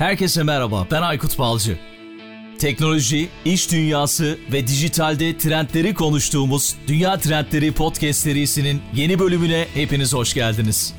Herkese merhaba, ben Aykut Balcı. Teknoloji, iş dünyası ve dijitalde trendleri konuştuğumuz Dünya Trendleri Podcast serisinin yeni bölümüne hepiniz hoş geldiniz.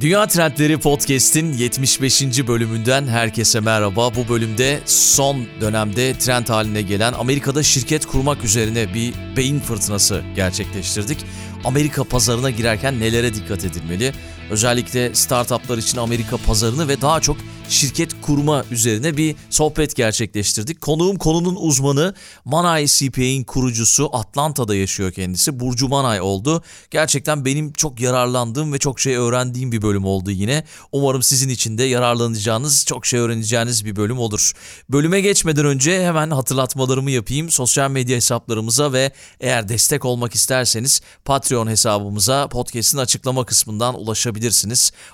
Dünya Trendleri Podcast'in 75. bölümünden herkese merhaba. Bu bölümde son dönemde trend haline gelen Amerika'da şirket kurmak üzerine bir beyin fırtınası gerçekleştirdik. Amerika pazarına girerken nelere dikkat edilmeli? Özellikle startuplar için Amerika pazarını ve daha çok şirket kurma üzerine bir sohbet gerçekleştirdik. Konuğum konunun uzmanı Manay CPA'in kurucusu Atlanta'da yaşıyor kendisi. Burcu Manay oldu. Gerçekten benim çok yararlandığım ve çok şey öğrendiğim bir bölüm oldu yine. Umarım sizin için de yararlanacağınız, çok şey öğreneceğiniz bir bölüm olur. Bölüme geçmeden önce hemen hatırlatmalarımı yapayım. Sosyal medya hesaplarımıza ve eğer destek olmak isterseniz Patreon hesabımıza podcast'in açıklama kısmından ulaşabilirsiniz.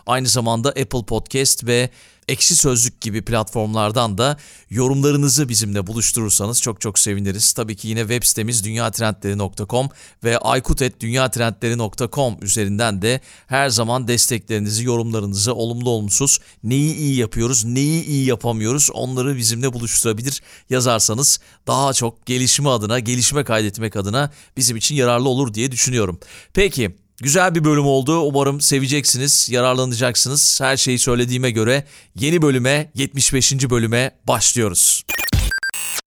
Aynı zamanda Apple Podcast ve Ekşi Sözlük gibi platformlardan da yorumlarınızı bizimle buluşturursanız çok çok seviniriz. Tabii ki yine web sitemiz dünyatrendleri.com ve aykut.dünyatrendleri.com üzerinden de her zaman desteklerinizi, yorumlarınızı olumlu olumsuz neyi iyi yapıyoruz, neyi iyi yapamıyoruz onları bizimle buluşturabilir yazarsanız daha çok gelişme adına, gelişme kaydetmek adına bizim için yararlı olur diye düşünüyorum. Peki Güzel bir bölüm oldu. Umarım seveceksiniz, yararlanacaksınız. Her şeyi söylediğime göre yeni bölüme, 75. bölüme başlıyoruz.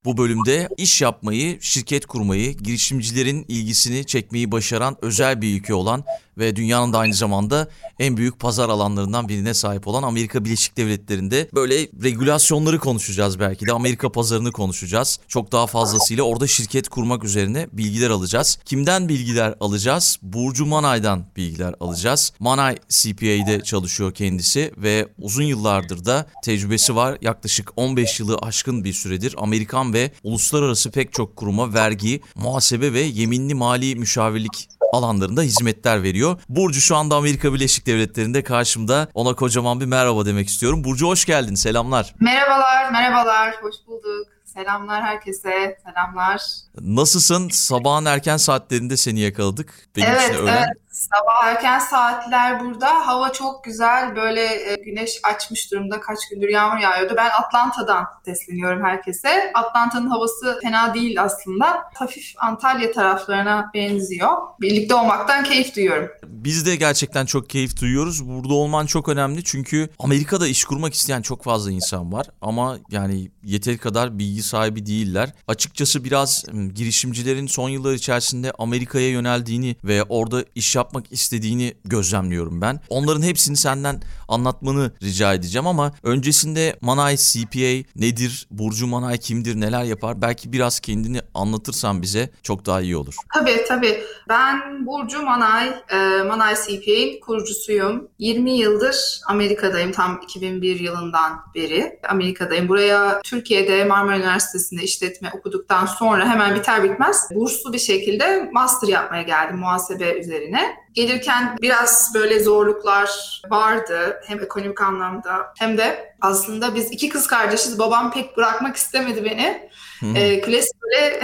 Bu bölümde iş yapmayı, şirket kurmayı, girişimcilerin ilgisini çekmeyi başaran özel bir ülke olan ve dünyanın da aynı zamanda en büyük pazar alanlarından birine sahip olan Amerika Birleşik Devletleri'nde böyle regülasyonları konuşacağız belki de Amerika pazarını konuşacağız. Çok daha fazlasıyla orada şirket kurmak üzerine bilgiler alacağız. Kimden bilgiler alacağız? Burcu Manay'dan bilgiler alacağız. Manay CPA'de çalışıyor kendisi ve uzun yıllardır da tecrübesi var. Yaklaşık 15 yılı aşkın bir süredir Amerikan ve uluslararası pek çok kuruma vergi, muhasebe ve yeminli mali müşavirlik alanlarında hizmetler veriyor. Burcu şu anda Amerika Birleşik Devletleri'nde karşımda. Ona kocaman bir merhaba demek istiyorum. Burcu hoş geldin. Selamlar. Merhabalar, merhabalar. Hoş bulduk. Selamlar herkese. Selamlar. Nasılsın? Sabahın erken saatlerinde seni yakaladık. Benim evet, öyle. evet. Sabah erken saatler burada. Hava çok güzel. Böyle e, güneş açmış durumda. Kaç gündür yağmur yağıyordu. Ben Atlanta'dan sesleniyorum herkese. Atlanta'nın havası fena değil aslında. Hafif Antalya taraflarına benziyor. Birlikte olmaktan keyif duyuyorum. Biz de gerçekten çok keyif duyuyoruz. Burada olman çok önemli çünkü Amerika'da iş kurmak isteyen çok fazla insan var. Ama yani yeteri kadar bilgi sahibi değiller. Açıkçası biraz girişimcilerin son yıllar içerisinde Amerika'ya yöneldiğini ve orada iş yapmak istediğini gözlemliyorum ben. Onların hepsini senden anlatmanı rica edeceğim ama öncesinde Manay CPA nedir? Burcu Manay kimdir? Neler yapar? Belki biraz kendini anlatırsan bize çok daha iyi olur. Tabii tabii. Ben Burcu Manay, e, Manay CPA'nin kurucusuyum. 20 yıldır Amerika'dayım. Tam 2001 yılından beri Amerika'dayım. Buraya Türkiye'de Marmara Üniversitesi'nde işletme okuduktan sonra hemen biter bitmez burslu bir şekilde master yapmaya geldim muhasebe üzerine. Gelirken biraz böyle zorluklar vardı hem ekonomik anlamda hem de aslında biz iki kız kardeşiz. Babam pek bırakmak istemedi beni. E, klasik böyle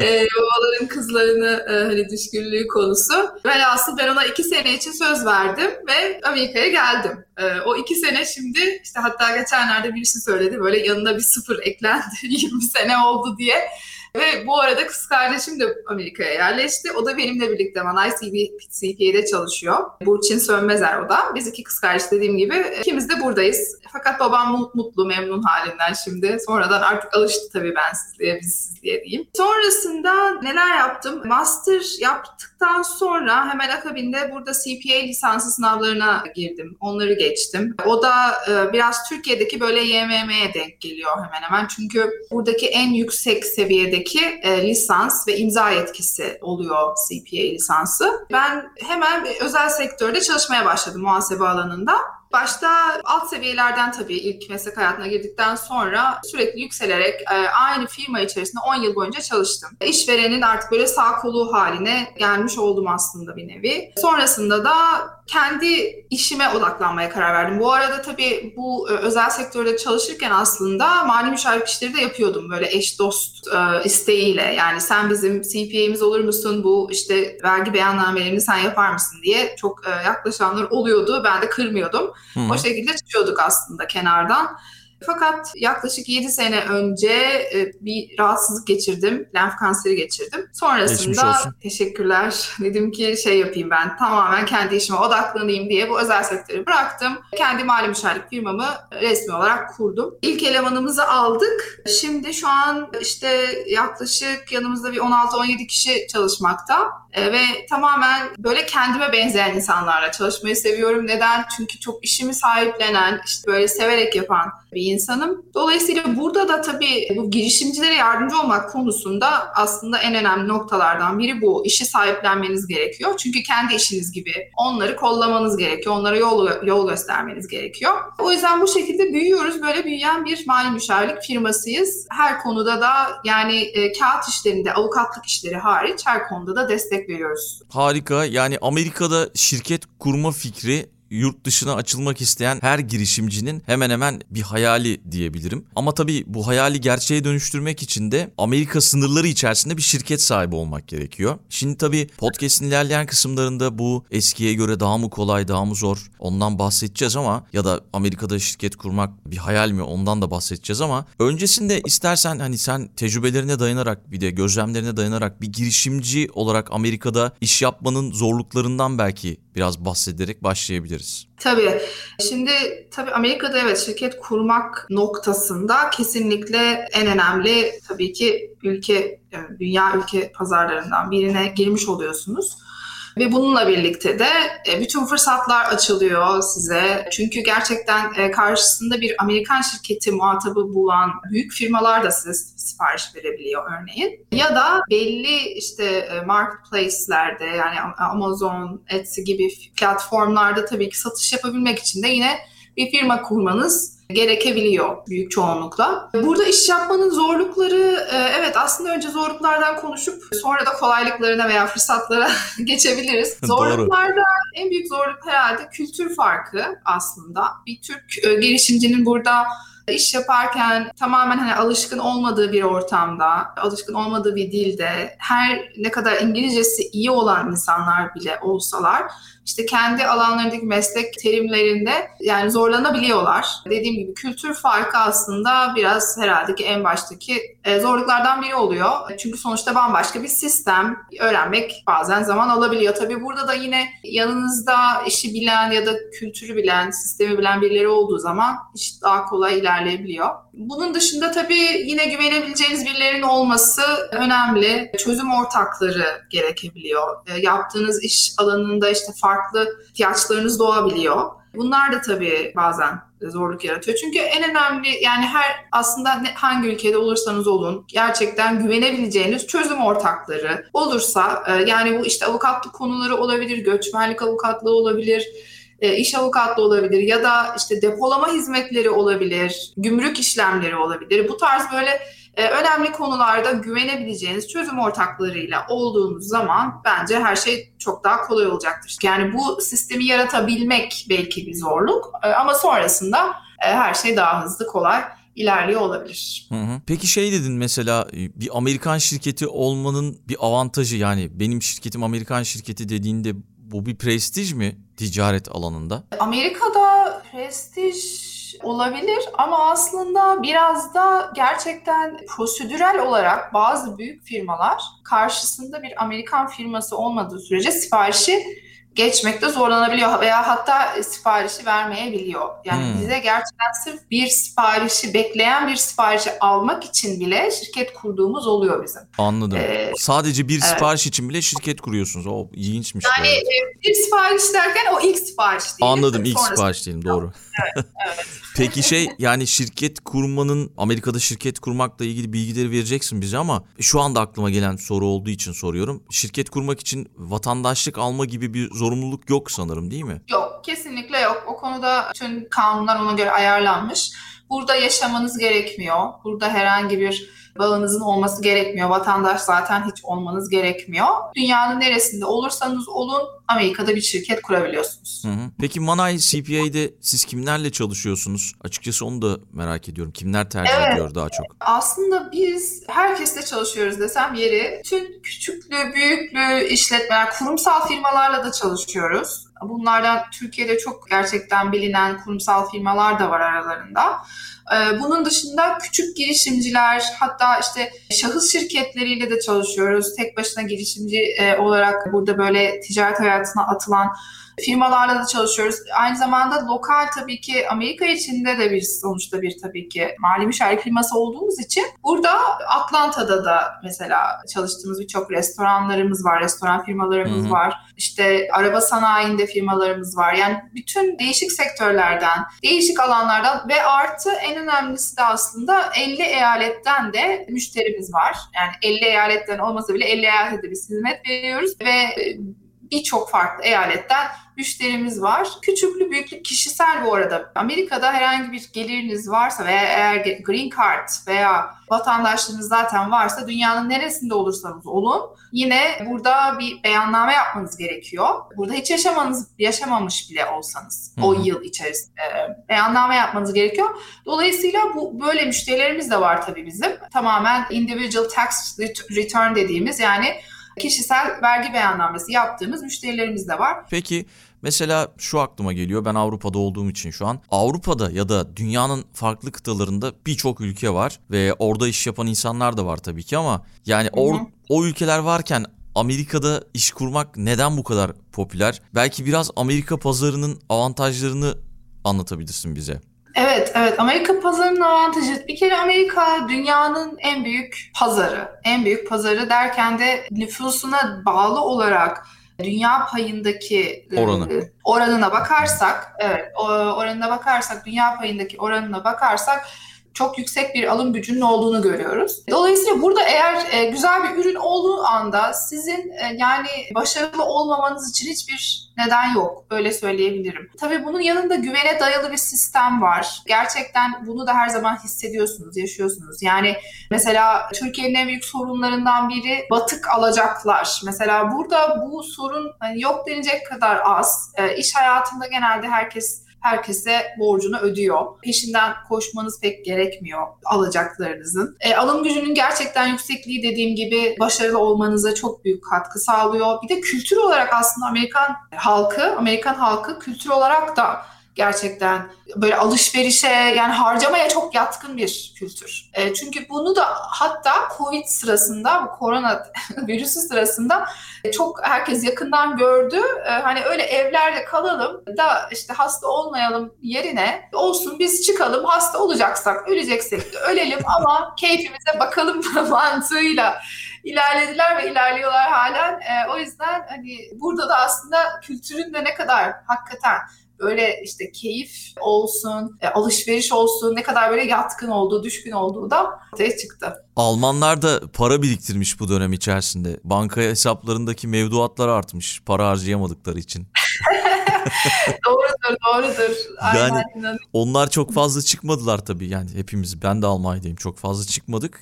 e, babaların kızlarını e, hani düşkünlüğü konusu. Velhasıl ben ona iki sene için söz verdim ve Amerika'ya geldim. E, o iki sene şimdi işte hatta geçenlerde birisi söyledi böyle yanına bir sıfır eklendi 20 sene oldu diye. Ve bu arada kız kardeşim de Amerika'ya yerleşti. O da benimle birlikte Manay CPA'de çalışıyor. Burçin Sönmezer o da. Biz iki kız kardeş dediğim gibi ikimiz de buradayız. Fakat babam mutlu, memnun halinden şimdi. Sonradan artık alıştı tabii ben sizliğe, biz sizliğe diyeyim. Sonrasında neler yaptım? Master yaptıktan sonra hemen akabinde burada CPA lisansı sınavlarına girdim. Onları geçtim. O da e, biraz Türkiye'deki böyle YMM'ye denk geliyor hemen hemen. Çünkü buradaki en yüksek seviyedeki Türkiye'deki e, lisans ve imza yetkisi oluyor CPA lisansı. Ben hemen özel sektörde çalışmaya başladım muhasebe alanında. Başta alt seviyelerden tabii ilk meslek hayatına girdikten sonra sürekli yükselerek e, aynı firma içerisinde 10 yıl boyunca çalıştım. İşverenin artık böyle sağ kolu haline gelmiş oldum aslında bir nevi. Sonrasında da kendi işime odaklanmaya karar verdim. Bu arada tabii bu e, özel sektörde çalışırken aslında mali müşavirlik işleri de yapıyordum. Böyle eş dost e, isteğiyle yani sen bizim CPA'miz olur musun? Bu işte vergi beyannamelerini sen yapar mısın diye çok yaklaşanlar oluyordu. Ben de kırmıyordum. Hı. O şekilde tutuyorduk aslında kenardan. Fakat yaklaşık 7 sene önce e, bir rahatsızlık geçirdim. Lenf kanseri geçirdim. Sonrasında teşekkürler. Dedim ki şey yapayım ben tamamen kendi işime odaklanayım diye bu özel sektörü bıraktım. Kendi mali müşavirlik firmamı resmi olarak kurdum. İlk elemanımızı aldık. Şimdi şu an işte yaklaşık yanımızda bir 16-17 kişi çalışmakta. E, ve tamamen böyle kendime benzeyen insanlarla çalışmayı seviyorum. Neden? Çünkü çok işimi sahiplenen, işte böyle severek yapan bir insanım. Dolayısıyla burada da tabii bu girişimcilere yardımcı olmak konusunda aslında en önemli noktalardan biri bu. İşi sahiplenmeniz gerekiyor. Çünkü kendi işiniz gibi onları kollamanız gerekiyor. Onlara yol, yol göstermeniz gerekiyor. O yüzden bu şekilde büyüyoruz. Böyle büyüyen bir mali müşavirlik firmasıyız. Her konuda da yani e, kağıt işlerinde, avukatlık işleri hariç her konuda da destek veriyoruz. Harika. Yani Amerika'da şirket kurma fikri yurt dışına açılmak isteyen her girişimcinin hemen hemen bir hayali diyebilirim. Ama tabii bu hayali gerçeğe dönüştürmek için de Amerika sınırları içerisinde bir şirket sahibi olmak gerekiyor. Şimdi tabii podcast'in ilerleyen kısımlarında bu eskiye göre daha mı kolay, daha mı zor ondan bahsedeceğiz ama ya da Amerika'da şirket kurmak bir hayal mi ondan da bahsedeceğiz ama öncesinde istersen hani sen tecrübelerine dayanarak bir de gözlemlerine dayanarak bir girişimci olarak Amerika'da iş yapmanın zorluklarından belki biraz bahsederek başlayabiliriz. Tabii. Şimdi tabii Amerika'da evet şirket kurmak noktasında kesinlikle en önemli tabii ki ülke, dünya ülke pazarlarından birine girmiş oluyorsunuz. Ve bununla birlikte de e, bütün fırsatlar açılıyor size. Çünkü gerçekten e, karşısında bir Amerikan şirketi muhatabı bulan büyük firmalar da size sipariş verebiliyor örneğin. Ya da belli işte e, marketplace'lerde yani Amazon, Etsy gibi platformlarda tabii ki satış yapabilmek için de yine bir firma kurmanız gerekebiliyor büyük çoğunlukla. Burada iş yapmanın zorlukları e, evet aslında önce zorluklardan konuşup sonra da kolaylıklarına veya fırsatlara geçebiliriz. Zorluklarda en büyük zorluk herhalde kültür farkı aslında. Bir Türk e, girişimcinin burada iş yaparken tamamen hani alışkın olmadığı bir ortamda, alışkın olmadığı bir dilde her ne kadar İngilizcesi iyi olan insanlar bile olsalar işte kendi alanlarındaki meslek terimlerinde yani zorlanabiliyorlar. Dediğim gibi kültür farkı aslında biraz herhalde ki en baştaki e, zorluklardan biri oluyor. Çünkü sonuçta bambaşka bir sistem. Öğrenmek bazen zaman alabiliyor. Tabii burada da yine yanınızda işi bilen ya da kültürü bilen, sistemi bilen birileri olduğu zaman iş daha kolay ilerleyebiliyor. Bunun dışında tabii yine güvenebileceğiniz birilerinin olması önemli. Çözüm ortakları gerekebiliyor. E, yaptığınız iş alanında işte farklı ihtiyaçlarınız doğabiliyor. Bunlar da tabii bazen zorluk yaratıyor. Çünkü en önemli yani her aslında hangi ülkede olursanız olun gerçekten güvenebileceğiniz çözüm ortakları olursa e, yani bu işte avukatlık konuları olabilir, göçmenlik avukatlığı olabilir, e, iş avukatlığı olabilir ya da işte depolama hizmetleri olabilir, gümrük işlemleri olabilir. Bu tarz böyle e, önemli konularda güvenebileceğiniz çözüm ortaklarıyla olduğunuz zaman bence her şey çok daha kolay olacaktır. Yani bu sistemi yaratabilmek belki bir zorluk e, ama sonrasında her şey daha hızlı, kolay ilerliyor olabilir. Hı hı. Peki şey dedin mesela bir Amerikan şirketi olmanın bir avantajı yani benim şirketim Amerikan şirketi dediğinde bu bir prestij mi ticaret alanında? Amerika'da prestij olabilir ama aslında biraz da gerçekten prosedürel olarak bazı büyük firmalar karşısında bir Amerikan firması olmadığı sürece siparişi geçmekte zorlanabiliyor veya hatta siparişi vermeyebiliyor. Yani hmm. bize gerçekten sırf bir siparişi bekleyen bir siparişi almak için bile şirket kurduğumuz oluyor bizim. Anladım. Ee, Sadece bir evet. sipariş için bile şirket kuruyorsunuz. O ilginçmiş. Yani evet. bir sipariş derken o ilk sipariş değil. Anladım ilk sipariş diyelim doğru. evet, evet. Peki şey yani şirket kurmanın Amerika'da şirket kurmakla ilgili bilgileri vereceksin bize ama şu anda aklıma gelen soru olduğu için soruyorum. Şirket kurmak için vatandaşlık alma gibi bir zorunluluk yok sanırım değil mi? Yok kesinlikle yok. O konuda tüm kanunlar ona göre ayarlanmış. Burada yaşamanız gerekmiyor. Burada herhangi bir bağınızın olması gerekmiyor. Vatandaş zaten hiç olmanız gerekmiyor. Dünyanın neresinde olursanız olun Amerika'da bir şirket kurabiliyorsunuz. Hı hı. Peki Manay CPA'de siz kimlerle çalışıyorsunuz? Açıkçası onu da merak ediyorum. Kimler tercih Evet. ediyor daha çok? Aslında biz herkesle çalışıyoruz desem yeri. Tüm küçüklü, büyüklü işletmeler, kurumsal firmalarla da çalışıyoruz. Bunlardan Türkiye'de çok gerçekten bilinen kurumsal firmalar da var aralarında. Ee, Bunun dışında küçük girişimciler, hatta işte şahıs şirketleriyle de çalışıyoruz. Tek başına girişimci e, olarak burada böyle ticaret hayatına atılan firmalarla da çalışıyoruz. Aynı zamanda lokal tabii ki Amerika içinde de bir sonuçta bir tabii ki mali müşavir firması olduğumuz için burada Atlanta'da da mesela çalıştığımız birçok restoranlarımız var, restoran firmalarımız Hı hı. var. İşte araba sanayinde firmalarımız var. Yani bütün değişik sektörlerden, değişik alanlardan ve artı en önemlisi de aslında 50 eyaletten de müşterimiz var. Yani 50 eyaletten olmasa bile 50 eyalette biz hizmet veriyoruz ve birçok farklı eyaletten müşterimiz var. Küçüklü büyüklü kişisel bu arada. Amerika'da herhangi bir geliriniz varsa veya eğer green card veya vatandaşlığınız zaten varsa dünyanın neresinde olursanız olun yine burada bir beyanname yapmanız gerekiyor. Burada hiç yaşamanız yaşamamış bile olsanız o Hı hı. yıl içerisinde e, beyanname yapmanız gerekiyor. Dolayısıyla bu böyle müşterilerimiz de var tabii bizim. Tamamen individual tax return dediğimiz yani kişisel vergi beyannamesi yaptığımız müşterilerimiz de var. Peki mesela şu aklıma geliyor. Ben Avrupa'da olduğum için şu an. Avrupa'da ya da dünyanın farklı kıtalarında birçok ülke var ve orada iş yapan insanlar da var tabii ki ama yani or- o ülkeler varken Amerika'da iş kurmak neden bu kadar popüler? Belki biraz Amerika pazarının avantajlarını anlatabilirsin bize. Evet, evet. Amerika pazarının avantajı. Bir kere Amerika dünyanın en büyük pazarı. En büyük pazarı derken de nüfusuna bağlı olarak dünya payındaki e, Oranı. oranına bakarsak, evet, oranına bakarsak, dünya payındaki oranına bakarsak çok yüksek bir alım gücünün olduğunu görüyoruz. Dolayısıyla burada eğer e, güzel bir ürün olduğu anda sizin e, yani başarılı olmamanız için hiçbir neden yok. Öyle söyleyebilirim. Tabii bunun yanında güvene dayalı bir sistem var. Gerçekten bunu da her zaman hissediyorsunuz, yaşıyorsunuz. Yani mesela Türkiye'nin en büyük sorunlarından biri batık alacaklar. Mesela burada bu sorun hani yok denecek kadar az. E, iş hayatında genelde herkes herkese borcunu ödüyor. Peşinden koşmanız pek gerekmiyor alacaklarınızın. E, alım gücünün gerçekten yüksekliği dediğim gibi başarılı olmanıza çok büyük katkı sağlıyor. Bir de kültür olarak aslında Amerikan halkı, Amerikan halkı kültür olarak da gerçekten böyle alışverişe yani harcamaya çok yatkın bir kültür. E, çünkü bunu da hatta Covid sırasında, bu korona virüsü sırasında çok herkes yakından gördü. E, hani öyle evlerde kalalım da işte hasta olmayalım yerine olsun biz çıkalım hasta olacaksak öleceksek de ölelim ama keyfimize bakalım mantığıyla ilerlediler ve ilerliyorlar halen. E, o yüzden hani burada da aslında kültürün de ne kadar hakikaten böyle işte keyif olsun, e, alışveriş olsun ne kadar böyle yatkın olduğu, düşkün olduğu da ortaya çıktı. Almanlar da para biriktirmiş bu dönem içerisinde. Banka hesaplarındaki mevduatlar artmış para harcayamadıkları için. doğrudur, doğrudur. Aynen, Yani-. Onlar çok fazla çıkmadılar tabii yani hepimiz ben de Almanya'dayım çok fazla çıkmadık.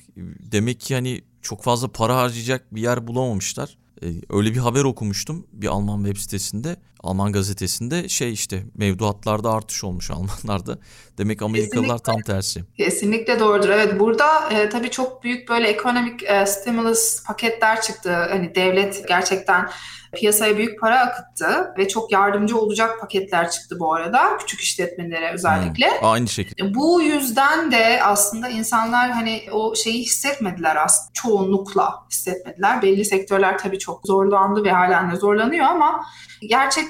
Demek ki hani çok fazla para harcayacak bir yer bulamamışlar. Ee, öyle bir haber okumuştum bir Alman web sitesinde, Alman gazetesinde şey işte mevduatlarda artış olmuş Almanlarda. Demek Amerikalılar tam tersi. Kesinlikle doğrudur. Evet burada e, tabii çok büyük böyle ekonomik e, stimulus paketler çıktı. Hani devlet gerçekten piyasaya büyük para akıttı ve çok yardımcı olacak paketler çıktı bu arada küçük işletmelere özellikle. Hmm, Aynı şekilde. Bu yüzden de aslında insanlar hani o şeyi hissetmediler aslında. Çoğunlukla hissetmediler. Belli sektörler tabii çok zorlandı ve halen de zorlanıyor ama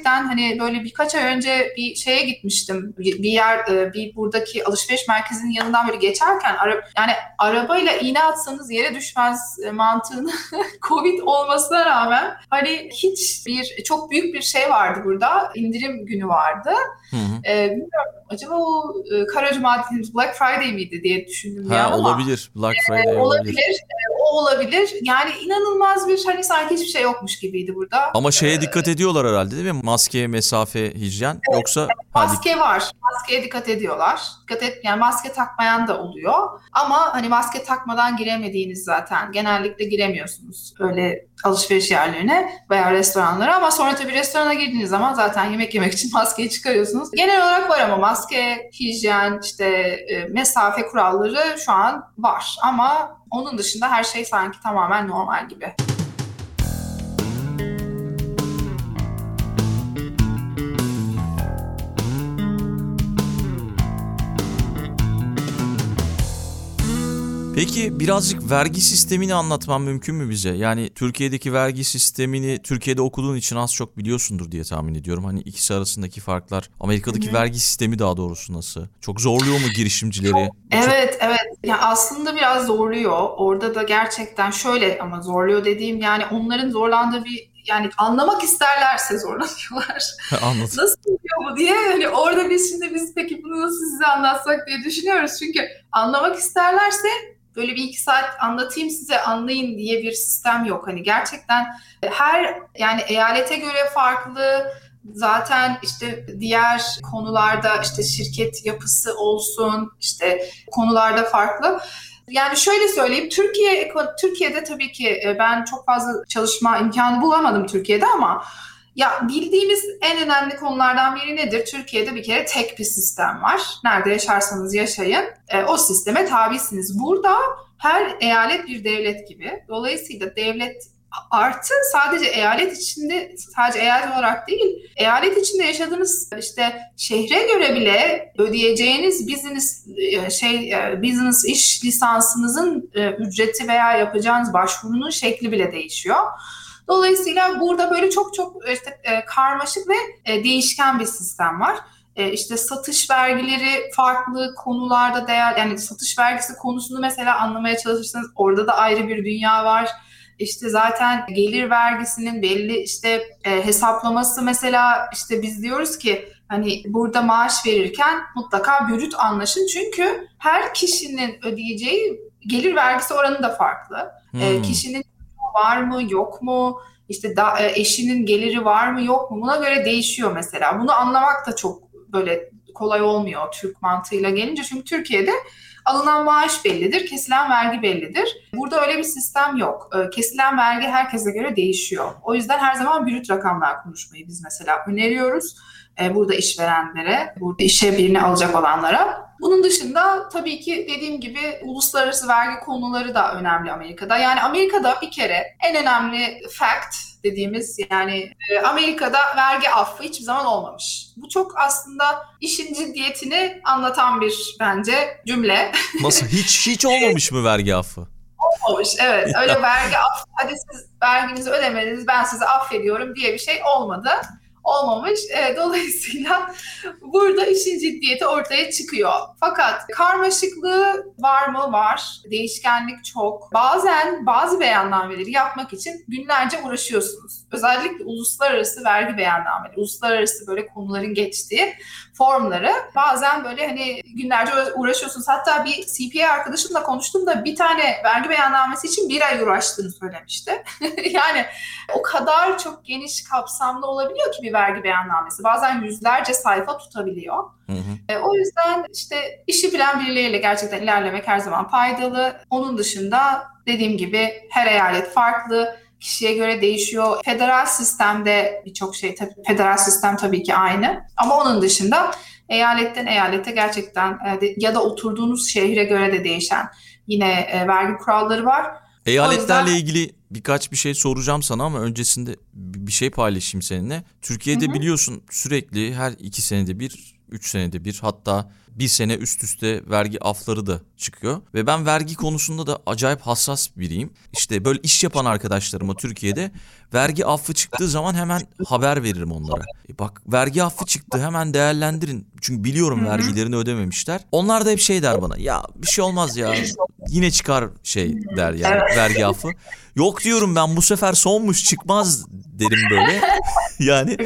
gerçekten hani böyle birkaç ay önce bir şeye gitmiştim. Bir bir yer e, bir buradaki alışveriş merkezinin yanından böyle geçerken ara, yani arabayla iğne atsanız yere düşmez e, mantığını Covid olmasına rağmen hani hiç bir çok büyük bir şey vardı burada. indirim günü vardı. Hı hı. Ee, bilmiyorum acaba o e, Kara Cuma dediğimiz Black Friday miydi diye düşündüm bir an Ha, ama olabilir. Black Friday e, olabilir. olabilir. E, o olabilir. Yani inanılmaz bir hani sanki hiçbir şey yokmuş gibiydi burada. Ama şeye dikkat ediyorlar herhalde değil mi? Maske, mesafe, hijyen. Yoksa ha, dik- Maske var. Maske maskeye dikkat ediyorlar. Dikkat et, yani maske takmayan da oluyor. Ama hani maske takmadan giremediğiniz zaten. Genellikle giremiyorsunuz öyle alışveriş yerlerine veya restoranlara ama sonra tabii restorana girdiğiniz zaman zaten yemek yemek için maskeyi çıkarıyorsunuz. Genel olarak var ama maske, hijyen, işte e, mesafe kuralları şu an var ama onun dışında her şey sanki tamamen normal gibi. Peki birazcık vergi sistemini anlatman mümkün mü bize? Yani Türkiye'deki vergi sistemini Türkiye'de okuduğun için az çok biliyorsundur diye tahmin ediyorum. Hani ikisi arasındaki farklar. Amerika'daki Hı-hı. vergi sistemi daha doğrusu nasıl? Çok zorluyor mu girişimcileri? Çok, evet evet. Ya aslında biraz zorluyor. Orada da gerçekten şöyle ama zorluyor dediğim yani onların zorlandığı bir yani anlamak isterlerse zorlanıyorlar. Anladım. Nasıl oluyor bu diye hani orada biz şimdi biz peki bunu nasıl size anlatsak diye düşünüyoruz. Çünkü anlamak isterlerse böyle bir iki saat anlatayım size anlayın diye bir sistem yok. Hani gerçekten her yani eyalete göre farklı zaten işte diğer konularda işte şirket yapısı olsun işte konularda farklı. Yani şöyle söyleyeyim Türkiye Türkiye'de tabii ki e, ben çok fazla çalışma imkanı bulamadım Türkiye'de ama ya bildiğimiz en önemli konulardan biri nedir? Türkiye'de bir kere tek bir sistem var. Nerede yaşarsanız yaşayın e, o sisteme tabisiniz. Burada her eyalet bir devlet gibi. Dolayısıyla devlet artı sadece eyalet içinde sadece eyalet olarak değil eyalet içinde yaşadığınız işte şehre göre bile ödeyeceğiniz business e, şey e, business iş lisansınızın e, ücreti veya yapacağınız başvurunun şekli bile değişiyor. Dolayısıyla burada böyle çok çok işte karmaşık ve değişken bir sistem var. İşte satış vergileri farklı konularda değer yani satış vergisi konusunu mesela anlamaya çalışırsanız orada da ayrı bir dünya var işte zaten gelir vergisinin belli işte e, hesaplaması mesela işte biz diyoruz ki hani burada maaş verirken mutlaka bürüt anlaşın çünkü her kişinin ödeyeceği gelir vergisi oranı da farklı. E, hmm. E, kişinin var mı yok mu işte da, e, eşinin geliri var mı yok mu buna göre değişiyor mesela. Bunu anlamak da çok böyle kolay olmuyor Türk mantığıyla gelince çünkü Türkiye'de Alınan maaş bellidir, kesilen vergi bellidir. Burada öyle bir sistem yok. Ee, kesilen vergi herkese göre değişiyor. O yüzden her zaman brüt rakamlar konuşmayı biz mesela öneriyoruz. Ee, burada işverenlere, burada işe birini alacak olanlara. Bunun dışında tabii ki dediğim gibi uluslararası vergi konuları da önemli Amerika'da. Yani Amerika'da bir kere en önemli fact dediğimiz yani e, Amerika'da vergi affı hiçbir zaman olmamış. Bu çok aslında işin ciddiyetini anlatan bir bence cümle. Nasıl hiç hiç olmamış mı vergi affı? Olmamış evet öyle vergi affı hadi siz verginizi ödemediniz ben sizi affediyorum diye bir şey olmadı olmamış. E, dolayısıyla burada işin ciddiyeti ortaya çıkıyor. Fakat karmaşıklığı var mı? Var. Değişkenlik çok. Bazen bazı beyannameleri yapmak için günlerce uğraşıyorsunuz. Özellikle uluslararası vergi beyannameleri, uluslararası böyle konuların geçtiği formları bazen böyle hani günlerce uğraşıyorsunuz. Hatta bir CPA arkadaşımla konuştum da bir tane vergi beyannamesi için bir ay uğraştığını söylemişti. yani o kadar çok geniş kapsamlı olabiliyor ki bir vergi beyannamesi. Bazen yüzlerce sayfa tutabiliyor. Hı hı. E, o yüzden işte işi bilen birileriyle gerçekten ilerlemek her zaman faydalı. Onun dışında dediğim gibi her eyalet farklı kişiye göre değişiyor. Federal sistemde birçok şey tabii federal sistem tabii ki aynı ama onun dışında eyaletten eyalete gerçekten e, ya da oturduğunuz şehre göre de değişen yine e, vergi kuralları var. Eyaletlerle yüzden... ilgili birkaç bir şey soracağım sana ama öncesinde bir şey paylaşayım seninle. Türkiye'de Hı-hı. biliyorsun sürekli her iki senede bir, üç senede bir hatta bir sene üst üste vergi afları da çıkıyor. Ve ben vergi konusunda da acayip hassas biriyim. İşte böyle iş yapan arkadaşlarıma Türkiye'de vergi affı çıktığı zaman hemen haber veririm onlara. E bak vergi affı çıktı hemen değerlendirin. Çünkü biliyorum vergilerini ödememişler. Onlar da hep şey der bana ya bir şey olmaz ya yine çıkar şey der yani vergi affı. Yok diyorum ben bu sefer sonmuş çıkmaz derim böyle. yani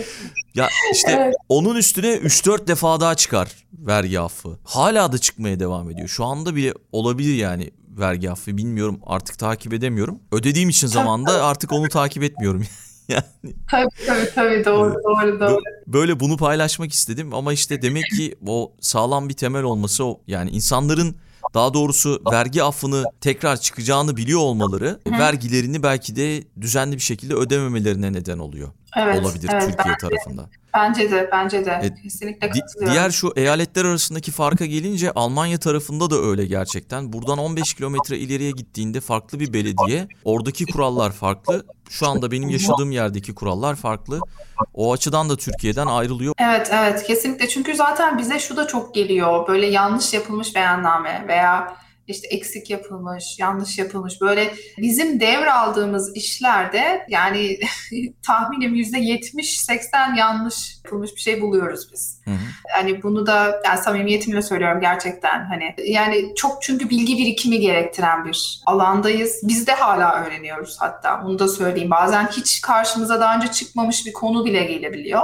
ya işte evet. onun üstüne 3-4 defa daha çıkar vergi affı. Hala da çıkmaya devam ediyor. Şu anda bile olabilir yani vergi affı bilmiyorum artık takip edemiyorum. Ödediğim için zamanda artık onu takip etmiyorum. yani Tabii tabii tabii doğru doğru doğru. böyle bunu paylaşmak istedim ama işte demek ki o sağlam bir temel olması o yani insanların daha doğrusu vergi affını tekrar çıkacağını biliyor olmaları vergilerini belki de düzenli bir şekilde ödememelerine neden oluyor. Evet, olabilir evet, Türkiye bence, tarafında. Bence de bence de E, kesinlikle katılıyorum. diğer şu eyaletler arasındaki farka gelince Almanya tarafında da öyle gerçekten. Buradan 15 kilometre ileriye gittiğinde farklı bir belediye. Oradaki kurallar farklı. Şu anda benim yaşadığım yerdeki kurallar farklı. O açıdan da Türkiye'den ayrılıyor. Evet evet kesinlikle çünkü zaten bize şu da çok geliyor böyle yanlış yapılmış beyanname veya işte eksik yapılmış, yanlış yapılmış böyle bizim devraldığımız işlerde yani tahminim yüzde 70-80 yanlış yapılmış bir şey buluyoruz biz. Hı hı. Yani bunu da yani samimiyetimle söylüyorum gerçekten hani yani çok çünkü bilgi birikimi gerektiren bir alandayız. Biz de hala öğreniyoruz hatta bunu da söyleyeyim. Bazen hiç karşımıza daha önce çıkmamış bir konu bile gelebiliyor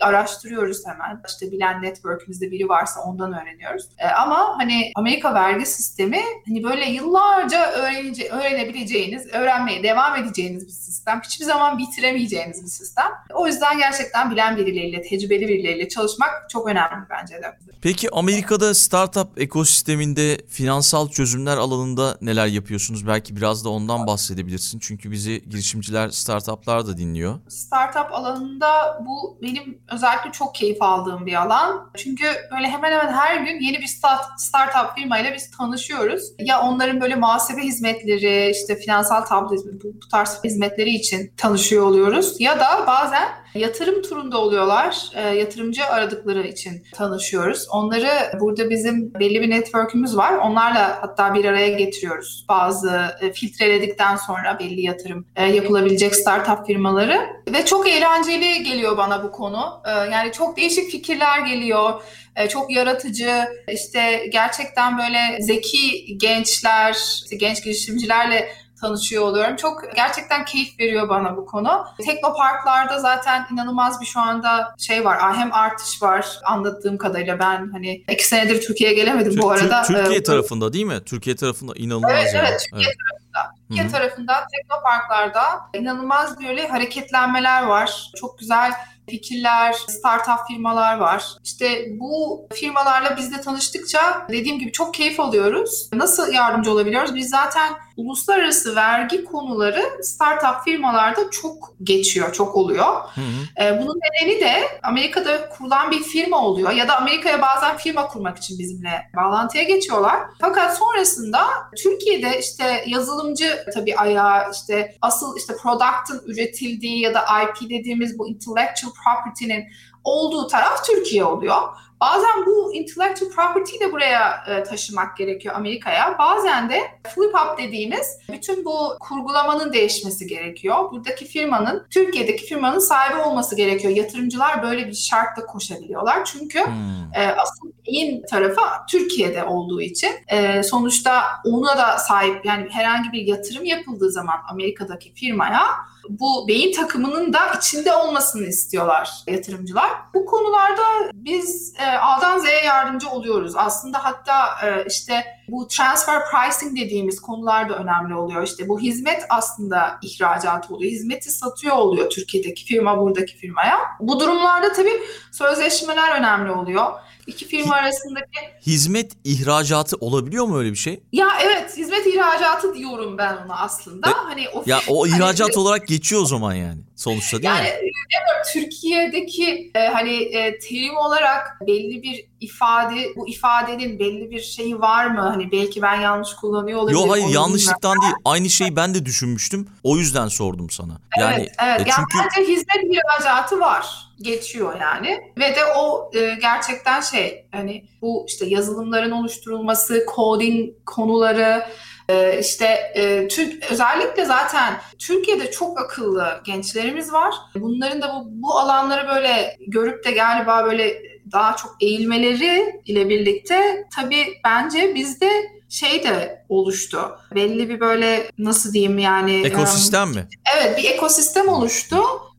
araştırıyoruz hemen. İşte bilen network'ümüzde biri varsa ondan öğreniyoruz. E, ama hani Amerika vergi sistemi hani böyle yıllarca öğrenece öğrenebileceğiniz, öğrenmeye devam edeceğiniz bir sistem. Hiçbir zaman bitiremeyeceğiniz bir sistem. O yüzden gerçekten bilen birileriyle, tecrübeli birileriyle çalışmak çok önemli bence de. Peki Amerika'da startup ekosisteminde finansal çözümler alanında neler yapıyorsunuz? Belki biraz da ondan bahsedebilirsin. Çünkü bizi girişimciler, startuplar da dinliyor. Startup alanında bu benim özellikle çok keyif aldığım bir alan. Çünkü böyle hemen hemen her gün yeni bir start, startup firmayla biz tanışıyoruz. Ya onların böyle muhasebe hizmetleri, işte finansal tablo bu, bu tarz hizmetleri için tanışıyor oluyoruz. Ya da bazen yatırım turunda oluyorlar. E, yatırımcı aradıkları için tanışıyoruz. Onları burada bizim belli bir network'ümüz var. Onlarla hatta bir araya getiriyoruz. Bazı e, filtreledikten sonra belli yatırım e, yapılabilecek startup firmaları ve çok eğlenceli geliyor bana bu konu. E, yani çok değişik fikirler geliyor. E, çok yaratıcı, işte gerçekten böyle zeki gençler, işte genç girişimcilerle tanışıyor oluyorum. Çok gerçekten keyif veriyor bana bu konu. Teknoparklarda zaten inanılmaz bir şu anda şey var. Hem artış var anlattığım kadarıyla. Ben hani iki senedir Türkiye'ye gelemedim Tür- bu arada. Tür- Türkiye Ee, tarafında değil mi? Türkiye tarafında inanılmaz Evet, yani. evet, Türkiye tarafında. Türkiye Hı hı. tarafında teknoparklarda inanılmaz böyle hareketlenmeler var. Çok güzel fikirler, startup firmalar var. İşte bu firmalarla biz de tanıştıkça dediğim gibi çok keyif alıyoruz. Nasıl yardımcı olabiliyoruz? Biz zaten uluslararası vergi konuları startup firmalarda çok geçiyor, çok oluyor. Hı hı. Ee, bunun nedeni de Amerika'da kurulan bir firma oluyor ya da Amerika'ya bazen firma kurmak için bizimle bağlantıya geçiyorlar. Fakat sonrasında Türkiye'de işte yazılımcı tabii ayağı işte asıl işte product'ın üretildiği ya da IP dediğimiz bu intellectual property'nin olduğu taraf Türkiye oluyor. Bazen bu intellectual property'yi de buraya e, taşımak gerekiyor Amerika'ya. Bazen de flip up dediğimiz bütün bu kurgulamanın değişmesi gerekiyor. Buradaki firmanın, Türkiye'deki firmanın sahibi olması gerekiyor. Yatırımcılar böyle bir şartla koşabiliyorlar. Çünkü Hmm. e, asıl beyin tarafı Türkiye'de olduğu için e, sonuçta ona da sahip yani herhangi bir yatırım yapıldığı zaman Amerika'daki firmaya bu beyin takımının da içinde olmasını istiyorlar yatırımcılar. Bu konularda biz e, A'dan Z'ye yardımcı oluyoruz. Aslında hatta e, işte bu transfer pricing dediğimiz konular da önemli oluyor. İşte bu hizmet aslında ihracat oluyor. Hizmeti satıyor oluyor Türkiye'deki firma buradaki firmaya. Bu durumlarda tabii sözleşmeler önemli oluyor. İki firma arasındaki Hizmet ihracatı olabiliyor mu öyle bir şey? ya evet hizmet ihracatı diyorum ben ona aslında. E, hani o Ya o hani- ihracat olarak geçiyor o zaman yani sonuçta değil yani mi? bilmiyorum, Türkiye'deki e, hani e, terim olarak belli bir ifade, bu ifadenin belli bir şeyi var mı? Hani belki ben yanlış kullanıyor olabilirim. Yo hayır yanlışlıktan değil. Aynı şeyi ben de düşünmüştüm. O yüzden sordum sana. Yani evet, evet. e, Yani çünkü bence hizmet ihracatı var. Geçiyor yani. Ve de o e, gerçekten şey hani bu işte yazılımların oluşturulması, coding konuları e, işte e, Türk özellikle zaten Türkiye'de çok akıllı gençlerimiz var. Bunların da bu, bu alanları böyle görüp de galiba böyle daha çok eğilmeleri ile birlikte tabii bence bizde şey de oluştu. Belli bir böyle nasıl diyeyim yani em, ekosistem mi? Evet bir ekosistem oluştu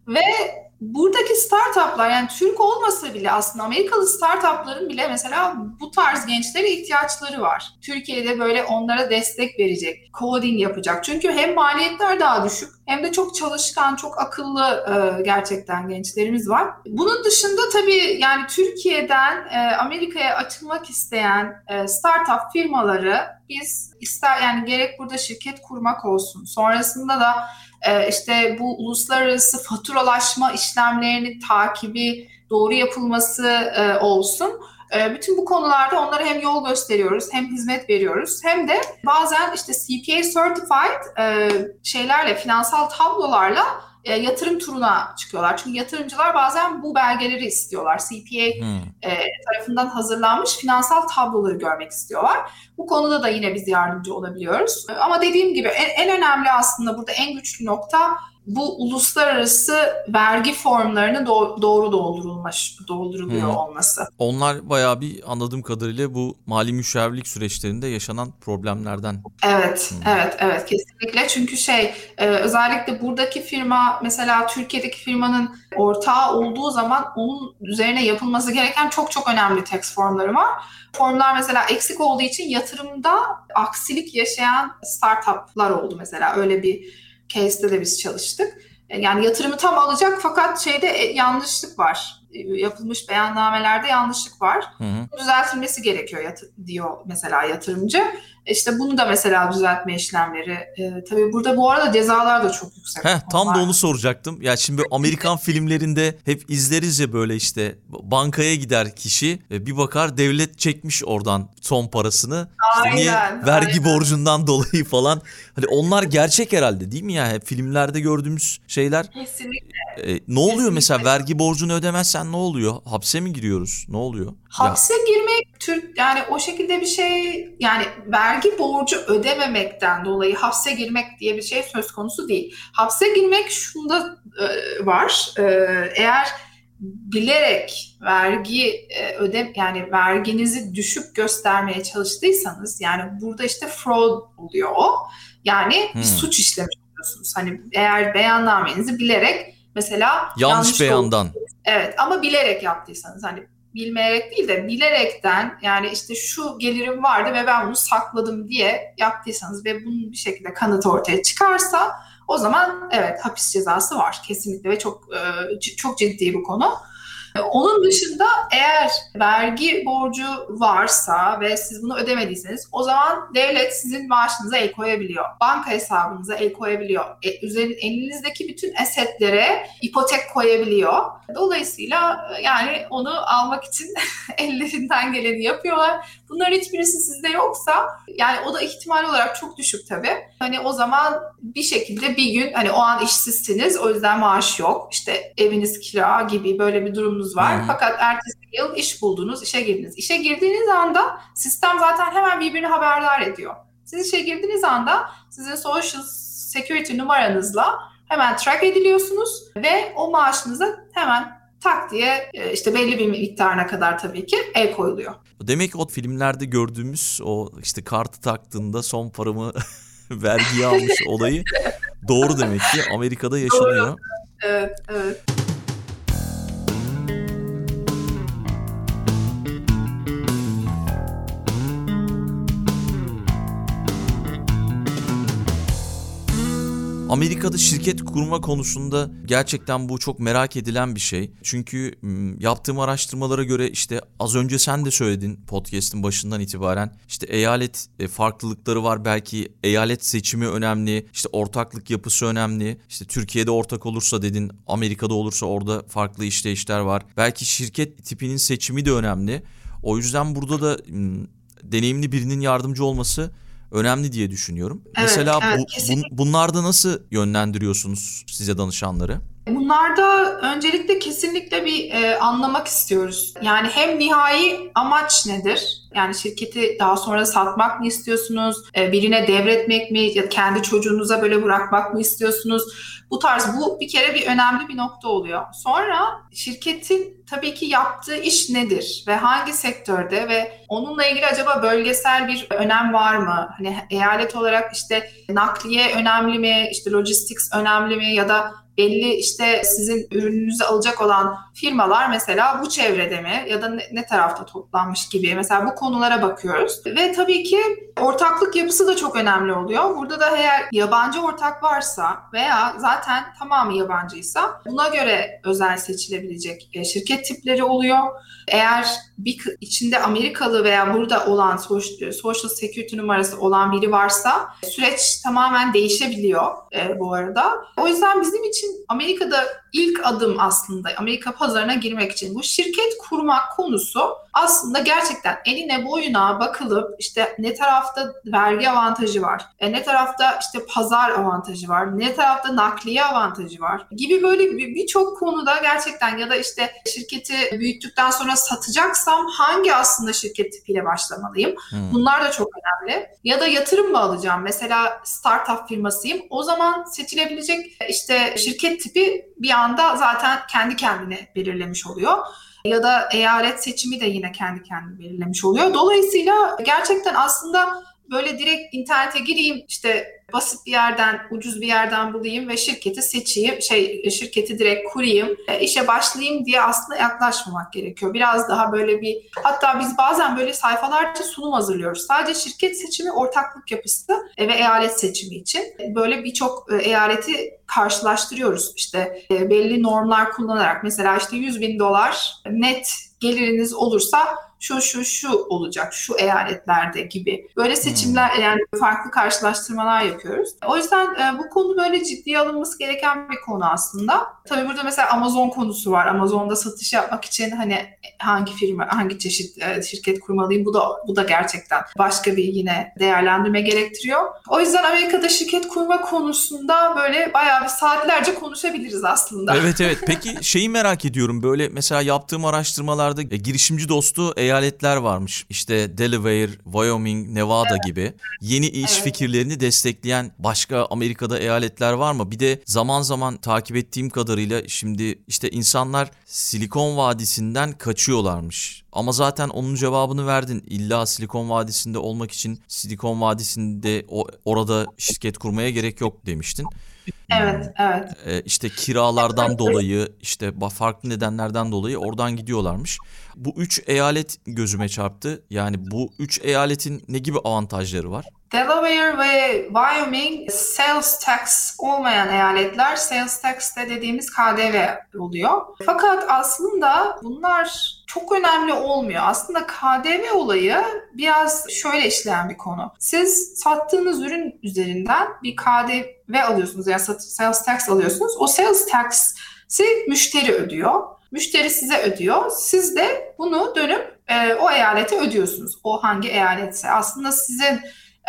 ve buradaki startuplar yani Türk olmasa bile aslında Amerikalı startupların bile mesela bu tarz gençlere ihtiyaçları var. Türkiye'de böyle onlara destek verecek, coding yapacak. Çünkü hem maliyetler daha düşük hem de çok çalışkan, çok akıllı e, gerçekten gençlerimiz var. Bunun dışında tabii yani Türkiye'den e, Amerika'ya açılmak isteyen e, startup firmaları biz ister yani gerek burada şirket kurmak olsun, sonrasında da e, işte bu uluslararası faturalaşma işlemlerinin takibi doğru yapılması e, olsun. E, bütün bu konularda onlara hem yol gösteriyoruz hem hizmet veriyoruz hem de bazen işte CPA Certified e, şeylerle finansal tablolarla e, yatırım turuna çıkıyorlar. Çünkü yatırımcılar bazen bu belgeleri istiyorlar. CPA hmm. e, tarafından hazırlanmış finansal tabloları görmek istiyorlar. Bu konuda da yine biz yardımcı olabiliyoruz. Ama dediğim gibi en, en önemli aslında burada en güçlü nokta bu uluslararası vergi formlarını do- doğru doldurulmuş dolduruluyor hmm. olması. Onlar bayağı bir anladığım kadarıyla bu mali müşavirlik süreçlerinde yaşanan problemlerden. Evet, hmm. evet, evet kesinlikle. Çünkü şey e, özellikle buradaki firma mesela Türkiye'deki firmanın ortağı olduğu zaman onun üzerine yapılması gereken çok çok önemli tax formları var. Formlar mesela eksik olduğu için yatırımda aksilik yaşayan startuplar oldu mesela öyle bir case'de de biz çalıştık. E, yani yatırımı tam alacak fakat şeyde e, yanlışlık var. E, yapılmış beyannamelerde yanlışlık var. Hı hı. Düzeltilmesi gerekiyor diyor mesela yatırımcı. İşte bunu da mesela düzeltme işlemleri. E, tabii burada bu arada cezalar da çok yüksek. Heh, tam da onu soracaktım. Ya şimdi Amerikan filmlerinde hep izleriz ya böyle işte bankaya gider kişi bir bakar devlet çekmiş oradan son parasını. Aynen, niye? Vergi aynen. borcundan dolayı falan. Hani onlar gerçek herhalde değil mi ya? Hep filmlerde gördüğümüz şeyler. Kesinlikle. E, ne oluyor Kesinlikle. mesela vergi borcunu ödemezsen ne oluyor? Hapse mi giriyoruz? Ne oluyor? Hapse ya. girmek Türk yani o şekilde bir şey yani vergi borcu ödememekten dolayı hapse girmek diye bir şey söz konusu değil. Hapse girmek şunda e, var. E, eğer bilerek vergi e, öde yani verginizi düşük göstermeye çalıştıysanız yani burada işte fraud oluyor. Yani hmm. bir suç işlemiş oluyorsunuz. Hani eğer beyannamenizi bilerek mesela yanlış, yanlış beyandan. Evet ama bilerek yaptıysanız hani bilmeyerek değil de bilerekten yani işte şu gelirim vardı ve ben bunu sakladım diye yaptıysanız ve bunun bir şekilde kanıt ortaya çıkarsa o zaman evet hapis cezası var kesinlikle ve çok çok ciddi bu konu. Onun dışında eğer vergi borcu varsa ve siz bunu ödemediyseniz o zaman devlet sizin maaşınıza el koyabiliyor. Banka hesabınıza el koyabiliyor. E, üzerin, elinizdeki bütün esetlere ipotek koyabiliyor. Dolayısıyla yani onu almak için ellerinden geleni yapıyorlar. Bunların hiçbirisi sizde yoksa yani o da ihtimal olarak çok düşük tabii. Hani o zaman bir şekilde bir gün hani o an işsizsiniz o yüzden maaş yok. İşte eviniz kira gibi böyle bir durumunuz var. Hmm. Fakat ertesi yıl iş buldunuz, işe girdiniz. İşe girdiğiniz anda sistem zaten hemen birbirini haberdar ediyor. Siz işe girdiğiniz anda sizin social security numaranızla hemen track ediliyorsunuz ve o maaşınıza hemen tak diye e, işte belli bir miktarına kadar tabii ki el koyuluyor. Demek ki o filmlerde gördüğümüz o işte kartı taktığında son paramı vergiye almış olayı doğru demek ki Amerika'da yaşanıyor. Doğru. Evet, evet. Amerika'da şirket kurma konusunda gerçekten bu çok merak edilen bir şey. Çünkü yaptığım araştırmalara göre işte az önce sen de söyledin podcast'in başından itibaren işte eyalet e, farklılıkları var belki eyalet seçimi önemli işte ortaklık yapısı önemli işte Türkiye'de ortak olursa dedin Amerika'da olursa orada farklı işleyişler var. Belki şirket tipinin seçimi de önemli. O yüzden burada da deneyimli birinin yardımcı olması önemli diye düşünüyorum. Evet, Mesela evet, bu, bun, bunlarda nasıl yönlendiriyorsunuz size danışanları? Bunlarda öncelikle kesinlikle bir e, anlamak istiyoruz. Yani hem nihai amaç nedir? Yani şirketi daha sonra satmak mı istiyorsunuz? E, birine devretmek mi? Ya kendi çocuğunuza böyle bırakmak mı istiyorsunuz? Bu tarz bu bir kere bir önemli bir nokta oluyor. Sonra şirketin tabii ki yaptığı iş nedir ve hangi sektörde ve onunla ilgili acaba bölgesel bir önem var mı? Hani eyalet olarak işte nakliye önemli mi? İşte logistics önemli mi? Ya da belli işte sizin ürününüzü alacak olan firmalar mesela bu çevrede mi ya da ne, ne tarafta toplanmış gibi mesela bu konulara bakıyoruz. Ve tabii ki ortaklık yapısı da çok önemli oluyor. Burada da eğer yabancı ortak varsa veya zaten tamamı yabancıysa buna göre özel seçilebilecek e, şirket tipleri oluyor. Eğer bir içinde Amerikalı veya burada olan Social Security numarası olan biri varsa süreç tamamen değişebiliyor e, bu arada. O yüzden bizim için Amerika'da ilk adım aslında Amerika pazarına girmek için bu şirket kurmak konusu aslında gerçekten eline boyuna bakılıp işte ne tarafta vergi avantajı var, e, ne tarafta işte pazar avantajı var, ne tarafta nakliye avantajı var gibi böyle birçok konuda gerçekten ya da işte şirketi büyüttükten sonra satacaksam hangi aslında şirket tipiyle başlamalıyım? Hmm. Bunlar da çok önemli. Ya da yatırım mı alacağım? Mesela startup firmasıyım. O zaman seçilebilecek işte şirket tipi bir anda zaten kendi kendine belirlemiş oluyor ya da eyalet seçimi de yine kendi kendine belirlemiş oluyor. Dolayısıyla gerçekten aslında böyle direkt internete gireyim işte basit bir yerden, ucuz bir yerden bulayım ve şirketi seçeyim, şey şirketi direkt kurayım, e, işe başlayayım diye aslında yaklaşmamak gerekiyor. Biraz daha böyle bir, hatta biz bazen böyle sayfalarca sunum hazırlıyoruz. Sadece şirket seçimi, ortaklık yapısı ve eyalet seçimi için. Böyle birçok e, eyaleti karşılaştırıyoruz. İşte e, belli normlar kullanarak mesela işte 100 bin dolar net geliriniz olursa şu şu şu olacak şu eyaletlerde gibi böyle seçimler hmm. yani farklı karşılaştırmalar yapıyoruz. O yüzden e, bu konu böyle ciddiye alınması gereken bir konu aslında. Tabii burada mesela Amazon konusu var. Amazon'da satış yapmak için hani hangi firma, hangi çeşit e, şirket kurmalıyım bu da bu da gerçekten başka bir yine değerlendirme gerektiriyor. O yüzden Amerika'da şirket kurma konusunda böyle bayağı bir saatlerce konuşabiliriz aslında. Evet evet. Peki şeyi merak ediyorum. Böyle mesela yaptığım araştırmalarda e, girişimci dostu eyaletler varmış. İşte Delaware, Wyoming, Nevada evet. gibi. Yeni iş evet. fikirlerini destekleyen başka Amerika'da eyaletler var mı? Bir de zaman zaman takip ettiğim kadarıyla şimdi işte insanlar Silikon Vadisi'nden kaçıyorlarmış. Ama zaten onun cevabını verdin. İlla Silikon Vadisi'nde olmak için Silikon Vadisi'nde orada şirket kurmaya gerek yok demiştin. Evet, evet. Ee, işte kiralardan dolayı, işte farklı nedenlerden dolayı oradan gidiyorlarmış. Bu üç eyalet gözüme çarptı. Yani bu üç eyaletin ne gibi avantajları var? Delaware ve Wyoming sales tax olmayan eyaletler sales tax de dediğimiz KDV oluyor. Fakat aslında bunlar çok önemli olmuyor. Aslında KDV olayı biraz şöyle işleyen bir konu. Siz sattığınız ürün üzerinden bir KDV alıyorsunuz yani sales tax alıyorsunuz. O sales tax'i müşteri ödüyor. Müşteri size ödüyor. Siz de bunu dönüp e, o eyalete ödüyorsunuz. O hangi eyaletse. Aslında sizin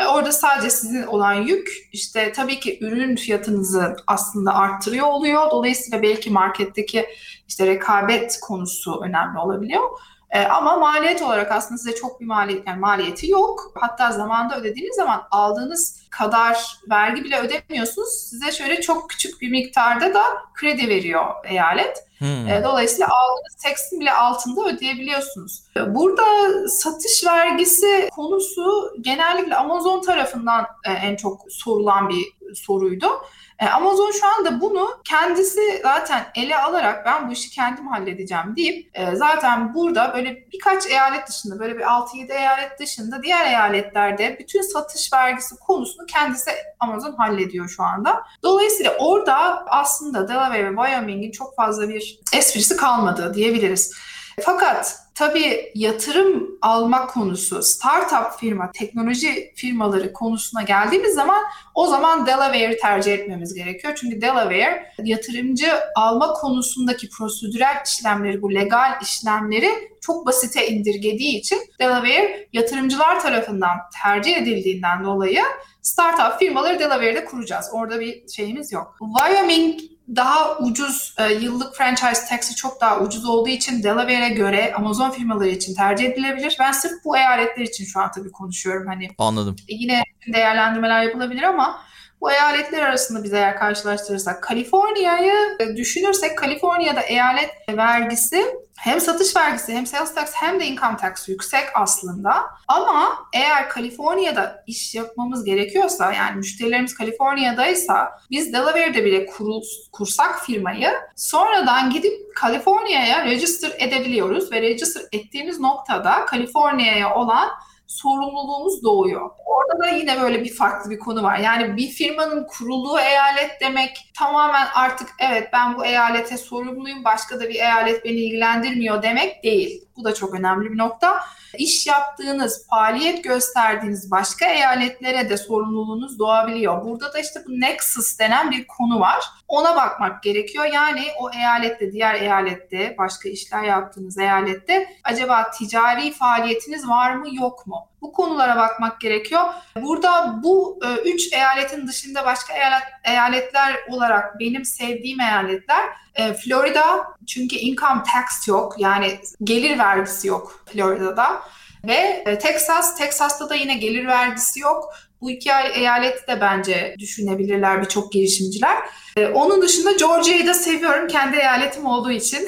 orada sadece sizin olan yük işte tabii ki ürün fiyatınızı aslında arttırıyor oluyor. Dolayısıyla belki marketteki işte rekabet konusu önemli olabiliyor. E, ama maliyet olarak aslında size çok bir maliyet yani maliyeti yok. Hatta zamanda ödediğiniz zaman aldığınız kadar vergi bile ödemiyorsunuz. Size şöyle çok küçük bir miktarda da kredi veriyor eyalet. Hmm. E, dolayısıyla aldığınız tekstin bile altında ödeyebiliyorsunuz. E, burada satış vergisi konusu genellikle Amazon tarafından e, en çok sorulan bir soruydu. Amazon şu anda bunu kendisi zaten ele alarak ben bu işi kendim halledeceğim deyip zaten burada böyle birkaç eyalet dışında böyle bir 6-7 eyalet dışında diğer eyaletlerde bütün satış vergisi konusunu kendisi Amazon hallediyor şu anda. Dolayısıyla orada aslında Delaware ve Wyoming'in çok fazla bir esprisi kalmadı diyebiliriz. Fakat tabii yatırım almak konusu, startup firma, teknoloji firmaları konusuna geldiğimiz zaman o zaman Delaware'i tercih etmemiz gerekiyor. Çünkü Delaware yatırımcı alma konusundaki prosedürel işlemleri, bu legal işlemleri çok basite indirgediği için Delaware yatırımcılar tarafından tercih edildiğinden dolayı startup firmaları Delaware'de kuracağız. Orada bir şeyimiz yok. Wyoming daha ucuz e, yıllık franchise taxi çok daha ucuz olduğu için Delaware'e göre Amazon firmaları için tercih edilebilir. Ben sırf bu eyaletler için şu an tabii konuşuyorum. Hani Anladım. yine değerlendirmeler yapılabilir ama eyaletler arasında biz eğer karşılaştırırsak Kaliforniya'yı e, düşünürsek Kaliforniya'da eyalet vergisi hem satış vergisi hem sales tax hem de income tax yüksek aslında. Ama eğer Kaliforniya'da iş yapmamız gerekiyorsa yani müşterilerimiz Kaliforniya'daysa biz Delaware'de bile kurul, kursak firmayı sonradan gidip Kaliforniya'ya register edebiliyoruz ve register ettiğimiz noktada Kaliforniya'ya olan sorumluluğumuz doğuyor. Orada da yine böyle bir farklı bir konu var. Yani bir firmanın kurulduğu eyalet demek tamamen artık evet ben bu eyalete sorumluyum, başka da bir eyalet beni ilgilendirmiyor demek değil. Bu da çok önemli bir nokta. İş yaptığınız, faaliyet gösterdiğiniz başka eyaletlere de sorumluluğunuz doğabiliyor. Burada da işte bu nexus denen bir konu var. Ona bakmak gerekiyor. Yani o eyalette, diğer eyalette, başka işler yaptığınız eyalette acaba ticari faaliyetiniz var mı yok mu? Bu konulara bakmak gerekiyor. Burada bu e, üç eyaletin dışında başka eyalet, eyaletler olarak benim sevdiğim eyaletler e, Florida çünkü income tax yok yani gelir vergisi yok Florida'da ve e, Texas, Texas'ta da yine gelir vergisi yok. Bu iki eyaleti de bence düşünebilirler birçok girişimciler. Ee, onun dışında Georgia'yı da seviyorum kendi eyaletim olduğu için.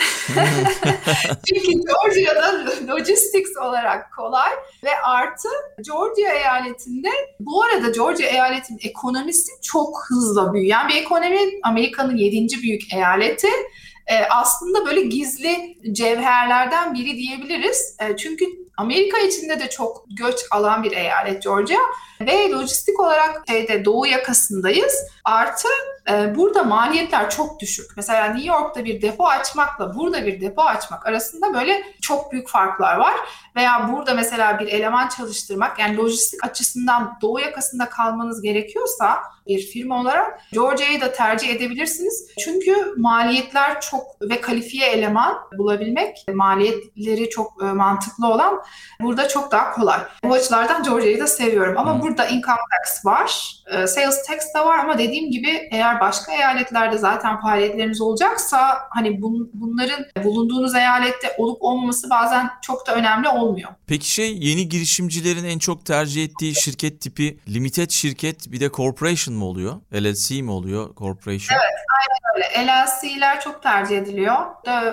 Çünkü Georgia'da logistics olarak kolay ve artı Georgia eyaletinde bu arada Georgia eyaletinin ekonomisi çok hızla büyüyen bir ekonomi. Amerika'nın yedinci büyük eyaleti. Ee, aslında böyle gizli cevherlerden biri diyebiliriz. Ee, çünkü Amerika içinde de çok göç alan bir eyalet Georgia ve lojistik olarak şeyde doğu yakasındayız. Artı e, burada maliyetler çok düşük. Mesela New York'ta bir depo açmakla burada bir depo açmak arasında böyle çok büyük farklar var. Veya burada mesela bir eleman çalıştırmak yani lojistik açısından doğu yakasında kalmanız gerekiyorsa bir firma olarak Georgia'yı da tercih edebilirsiniz. Çünkü maliyetler çok ve kalifiye eleman bulabilmek maliyetleri çok e, mantıklı olan burada çok daha kolay. Bu açılardan Georgia'yı da seviyorum ama hmm. burada income tax var, e, sales tax da var ama dediğim gibi eğer başka eyaletlerde zaten faaliyetleriniz olacaksa hani bun, bunların bulunduğunuz eyalette olup olmaması bazen çok da önemli olmuyor. Peki şey yeni girişimcilerin en çok tercih ettiği şirket tipi limited şirket bir de corporation mı oluyor? LLC mi oluyor? Corporation? Evet aynen. LLC'ler çok tercih ediliyor.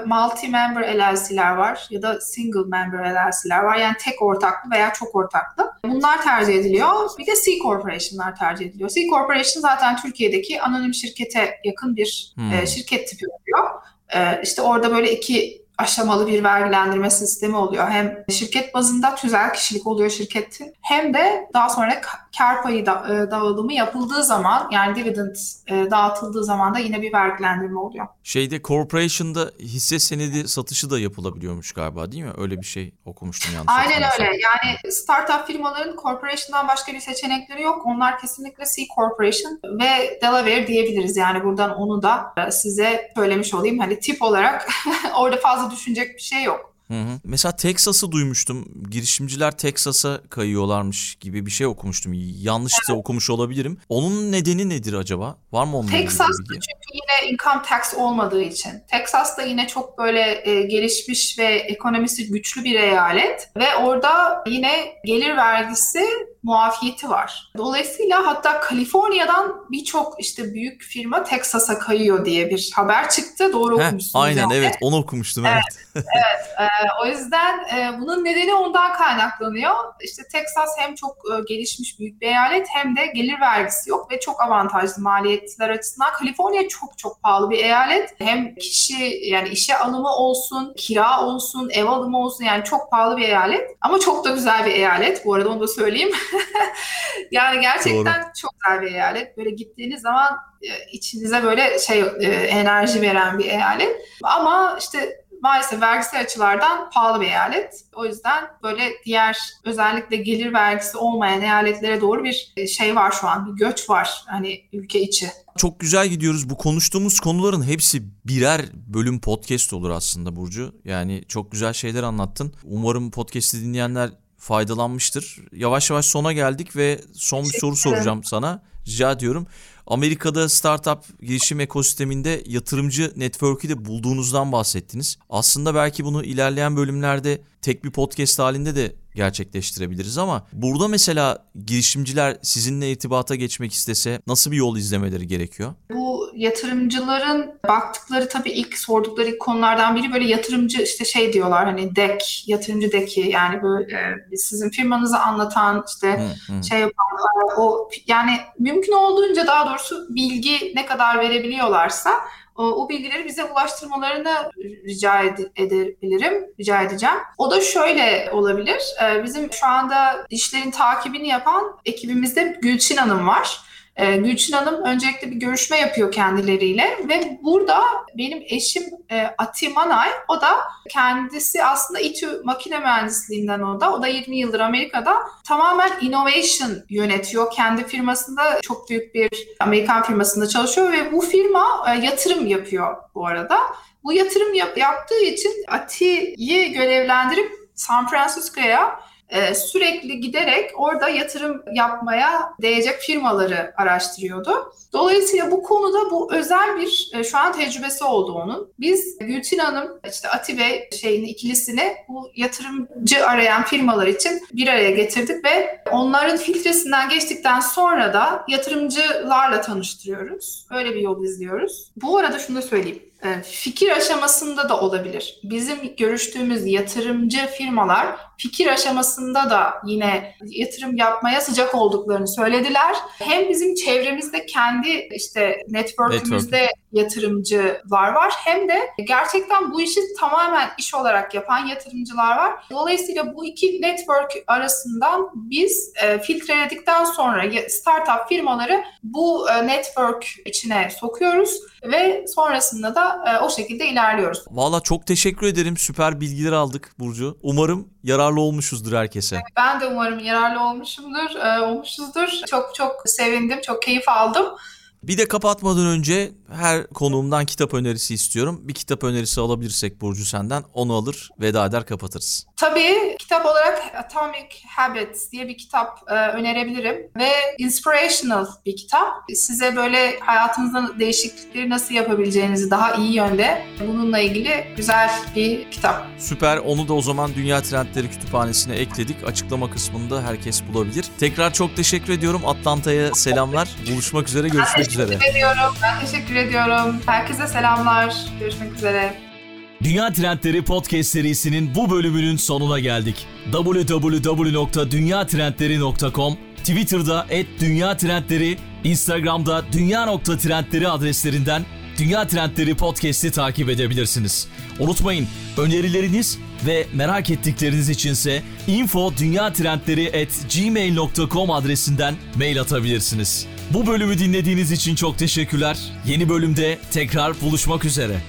Multi-member LLC'ler var ya da single member LLC'ler var. Yani tek ortaklı veya çok ortaklı. Bunlar tercih ediliyor. Bir de C Corporation'lar tercih ediliyor. C Corporation zaten Türkiye'deki anonim şirkete yakın bir hmm. e, şirket tipi oluyor. E, işte orada böyle iki aşamalı bir vergilendirme sistemi oluyor. Hem şirket bazında tüzel kişilik oluyor şirketin hem de daha sonra kar payı da, e, dağılımı yapıldığı zaman yani dividend e, dağıtıldığı zaman da yine bir vergilendirme oluyor. Şeyde corporation'da hisse senedi satışı da yapılabiliyormuş galiba değil mi? Öyle bir şey okumuştum yanlış Aynen öyle. Yani startup firmaların corporation'dan başka bir seçenekleri yok. Onlar kesinlikle C Corporation ve Delaware diyebiliriz. Yani buradan onu da e, size söylemiş olayım. Hani tip olarak orada fazla düşünecek bir şey yok. Hı hı. Mesela Texas'ı duymuştum. Girişimciler Texas'a kayıyorlarmış gibi bir şey okumuştum. Yanlış da evet. okumuş olabilirim. Onun nedeni nedir acaba? Var mı onun Texas'ta çünkü yine income tax olmadığı için. Texas'ta yine çok böyle e, gelişmiş ve ekonomisi güçlü bir eyalet ve orada yine gelir vergisi muafiyeti var. Dolayısıyla hatta Kaliforniya'dan birçok işte büyük firma Texas'a kayıyor diye bir haber çıktı. Doğru Heh, okumuşsunuz. Aynen yani. evet onu okumuştum evet. Evet, evet e, o yüzden e, bunun nedeni ondan kaynaklanıyor. İşte Texas hem çok e, gelişmiş büyük bir eyalet hem de gelir vergisi yok ve çok avantajlı maliyetler açısından. Kaliforniya çok çok pahalı bir eyalet. Hem kişi yani işe alımı olsun, kira olsun, ev alımı olsun yani çok pahalı bir eyalet. Ama çok da güzel bir eyalet. Bu arada onu da söyleyeyim. yani gerçekten Doğru. çok güzel bir eyalet. Böyle gittiğiniz zaman e, içinize böyle şey e, enerji veren bir eyalet. Ama işte maalesef vergisel açılardan pahalı bir eyalet. O yüzden böyle diğer özellikle gelir vergisi olmayan eyaletlere doğru bir e, şey var şu an. Bir göç var hani ülke içi. Çok güzel gidiyoruz. Bu konuştuğumuz konuların hepsi birer bölüm podcast olur aslında Burcu. Yani çok güzel şeyler anlattın. Umarım podcast'i dinleyenler faydalanmıştır. Yavaş yavaş sona geldik ve son bir soru soracağım sana. rica ediyorum. Amerika'da startup girişim ekosisteminde yatırımcı network'ü de bulduğunuzdan bahsettiniz. Aslında belki bunu ilerleyen bölümlerde tek bir podcast halinde de gerçekleştirebiliriz ama burada mesela girişimciler sizinle irtibata geçmek istese nasıl bir yol izlemeleri gerekiyor? Bu yatırımcıların baktıkları tabii ilk sordukları ilk konulardan biri böyle yatırımcı işte şey diyorlar hani dek, yatırımcı deki yani böyle e, sizin firmanızı anlatan işte Hı, hı. şey yapanlar o yani mümkün olduğunca daha doğrusu bilgi ne kadar verebiliyorlarsa o, o bilgileri bize ulaştırmalarını rica ed- edebilirim, rica edeceğim. O da şöyle olabilir. Ee, bizim şu anda işlerin takibini yapan ekibimizde Gülçin Hanım var. Ee, Gülçin Hanım öncelikle bir görüşme yapıyor kendileriyle ve burada benim eşim e, Ati Manay, o da kendisi aslında İTÜ makine mühendisliğinden o da. O da 20 yıldır Amerika'da tamamen innovation yönetiyor. Kendi firmasında çok büyük bir Amerikan firmasında çalışıyor ve bu firma e, yatırım yapıyor bu arada. Bu yatırım yap- yaptığı için Ati'yi görevlendirip San Francisco'ya e, sürekli giderek orada yatırım yapmaya değecek firmaları araştırıyordu. Dolayısıyla bu konuda bu özel bir e, şu an tecrübesi oldu onun. Biz Gülçin Hanım, işte Ati Bey şeyini ikilisini bu yatırımcı arayan firmalar için bir araya getirdik ve onların filtresinden geçtikten sonra da yatırımcılarla tanıştırıyoruz. Öyle bir yol izliyoruz. Bu arada şunu da söyleyeyim. E, Fikir aşamasında da olabilir. Bizim görüştüğümüz yatırımcı firmalar fikir aşamasında da yine yatırım yapmaya sıcak olduklarını söylediler. Hem bizim çevremizde kendi işte network'ümüzde yatırımcılar var hem de gerçekten bu işi tamamen iş olarak yapan yatırımcılar var. Dolayısıyla bu iki network arasından biz e, filtreledikten sonra startup firmaları bu e, network içine sokuyoruz ve sonrasında da e, o şekilde ilerliyoruz. Valla çok teşekkür ederim. Süper bilgiler aldık Burcu. Umarım yararlı olmuşuzdur herkese. Ben de umarım yararlı olmuşumdur, e, olmuşuzdur. Çok çok sevindim, çok keyif aldım. Bir de kapatmadan önce her konuğumdan kitap önerisi istiyorum. Bir kitap önerisi alabilirsek Burcu senden onu alır veda eder kapatırız. Tabii kitap olarak Atomic Habits diye bir kitap e, önerebilirim ve inspirational bir kitap. Size böyle hayatınızda değişiklikleri nasıl yapabileceğinizi daha iyi yönde bununla ilgili güzel bir kitap. Süper onu da o zaman Dünya Trendleri Kütüphanesi'ne ekledik. Açıklama kısmında herkes bulabilir. Tekrar çok teşekkür ediyorum. Atlanta'ya selamlar. Buluşmak üzere görüşmek üzere. Teşekkür ediyorum. Ben teşekkür ediyorum. Herkese selamlar. Görüşmek üzere. Dünya Trendleri Podcast serisinin bu bölümünün sonuna geldik. www.dünyatrendleri.com Twitter'da @dünyatrendleri, Instagram'da dünya.trendleri adreslerinden Dünya Trendleri Podcast'i takip edebilirsiniz. Unutmayın önerileriniz ve merak ettikleriniz içinse info.dünyatrendleri@gmail.com adresinden mail atabilirsiniz. Bu bölümü dinlediğiniz için çok teşekkürler. Yeni bölümde tekrar buluşmak üzere.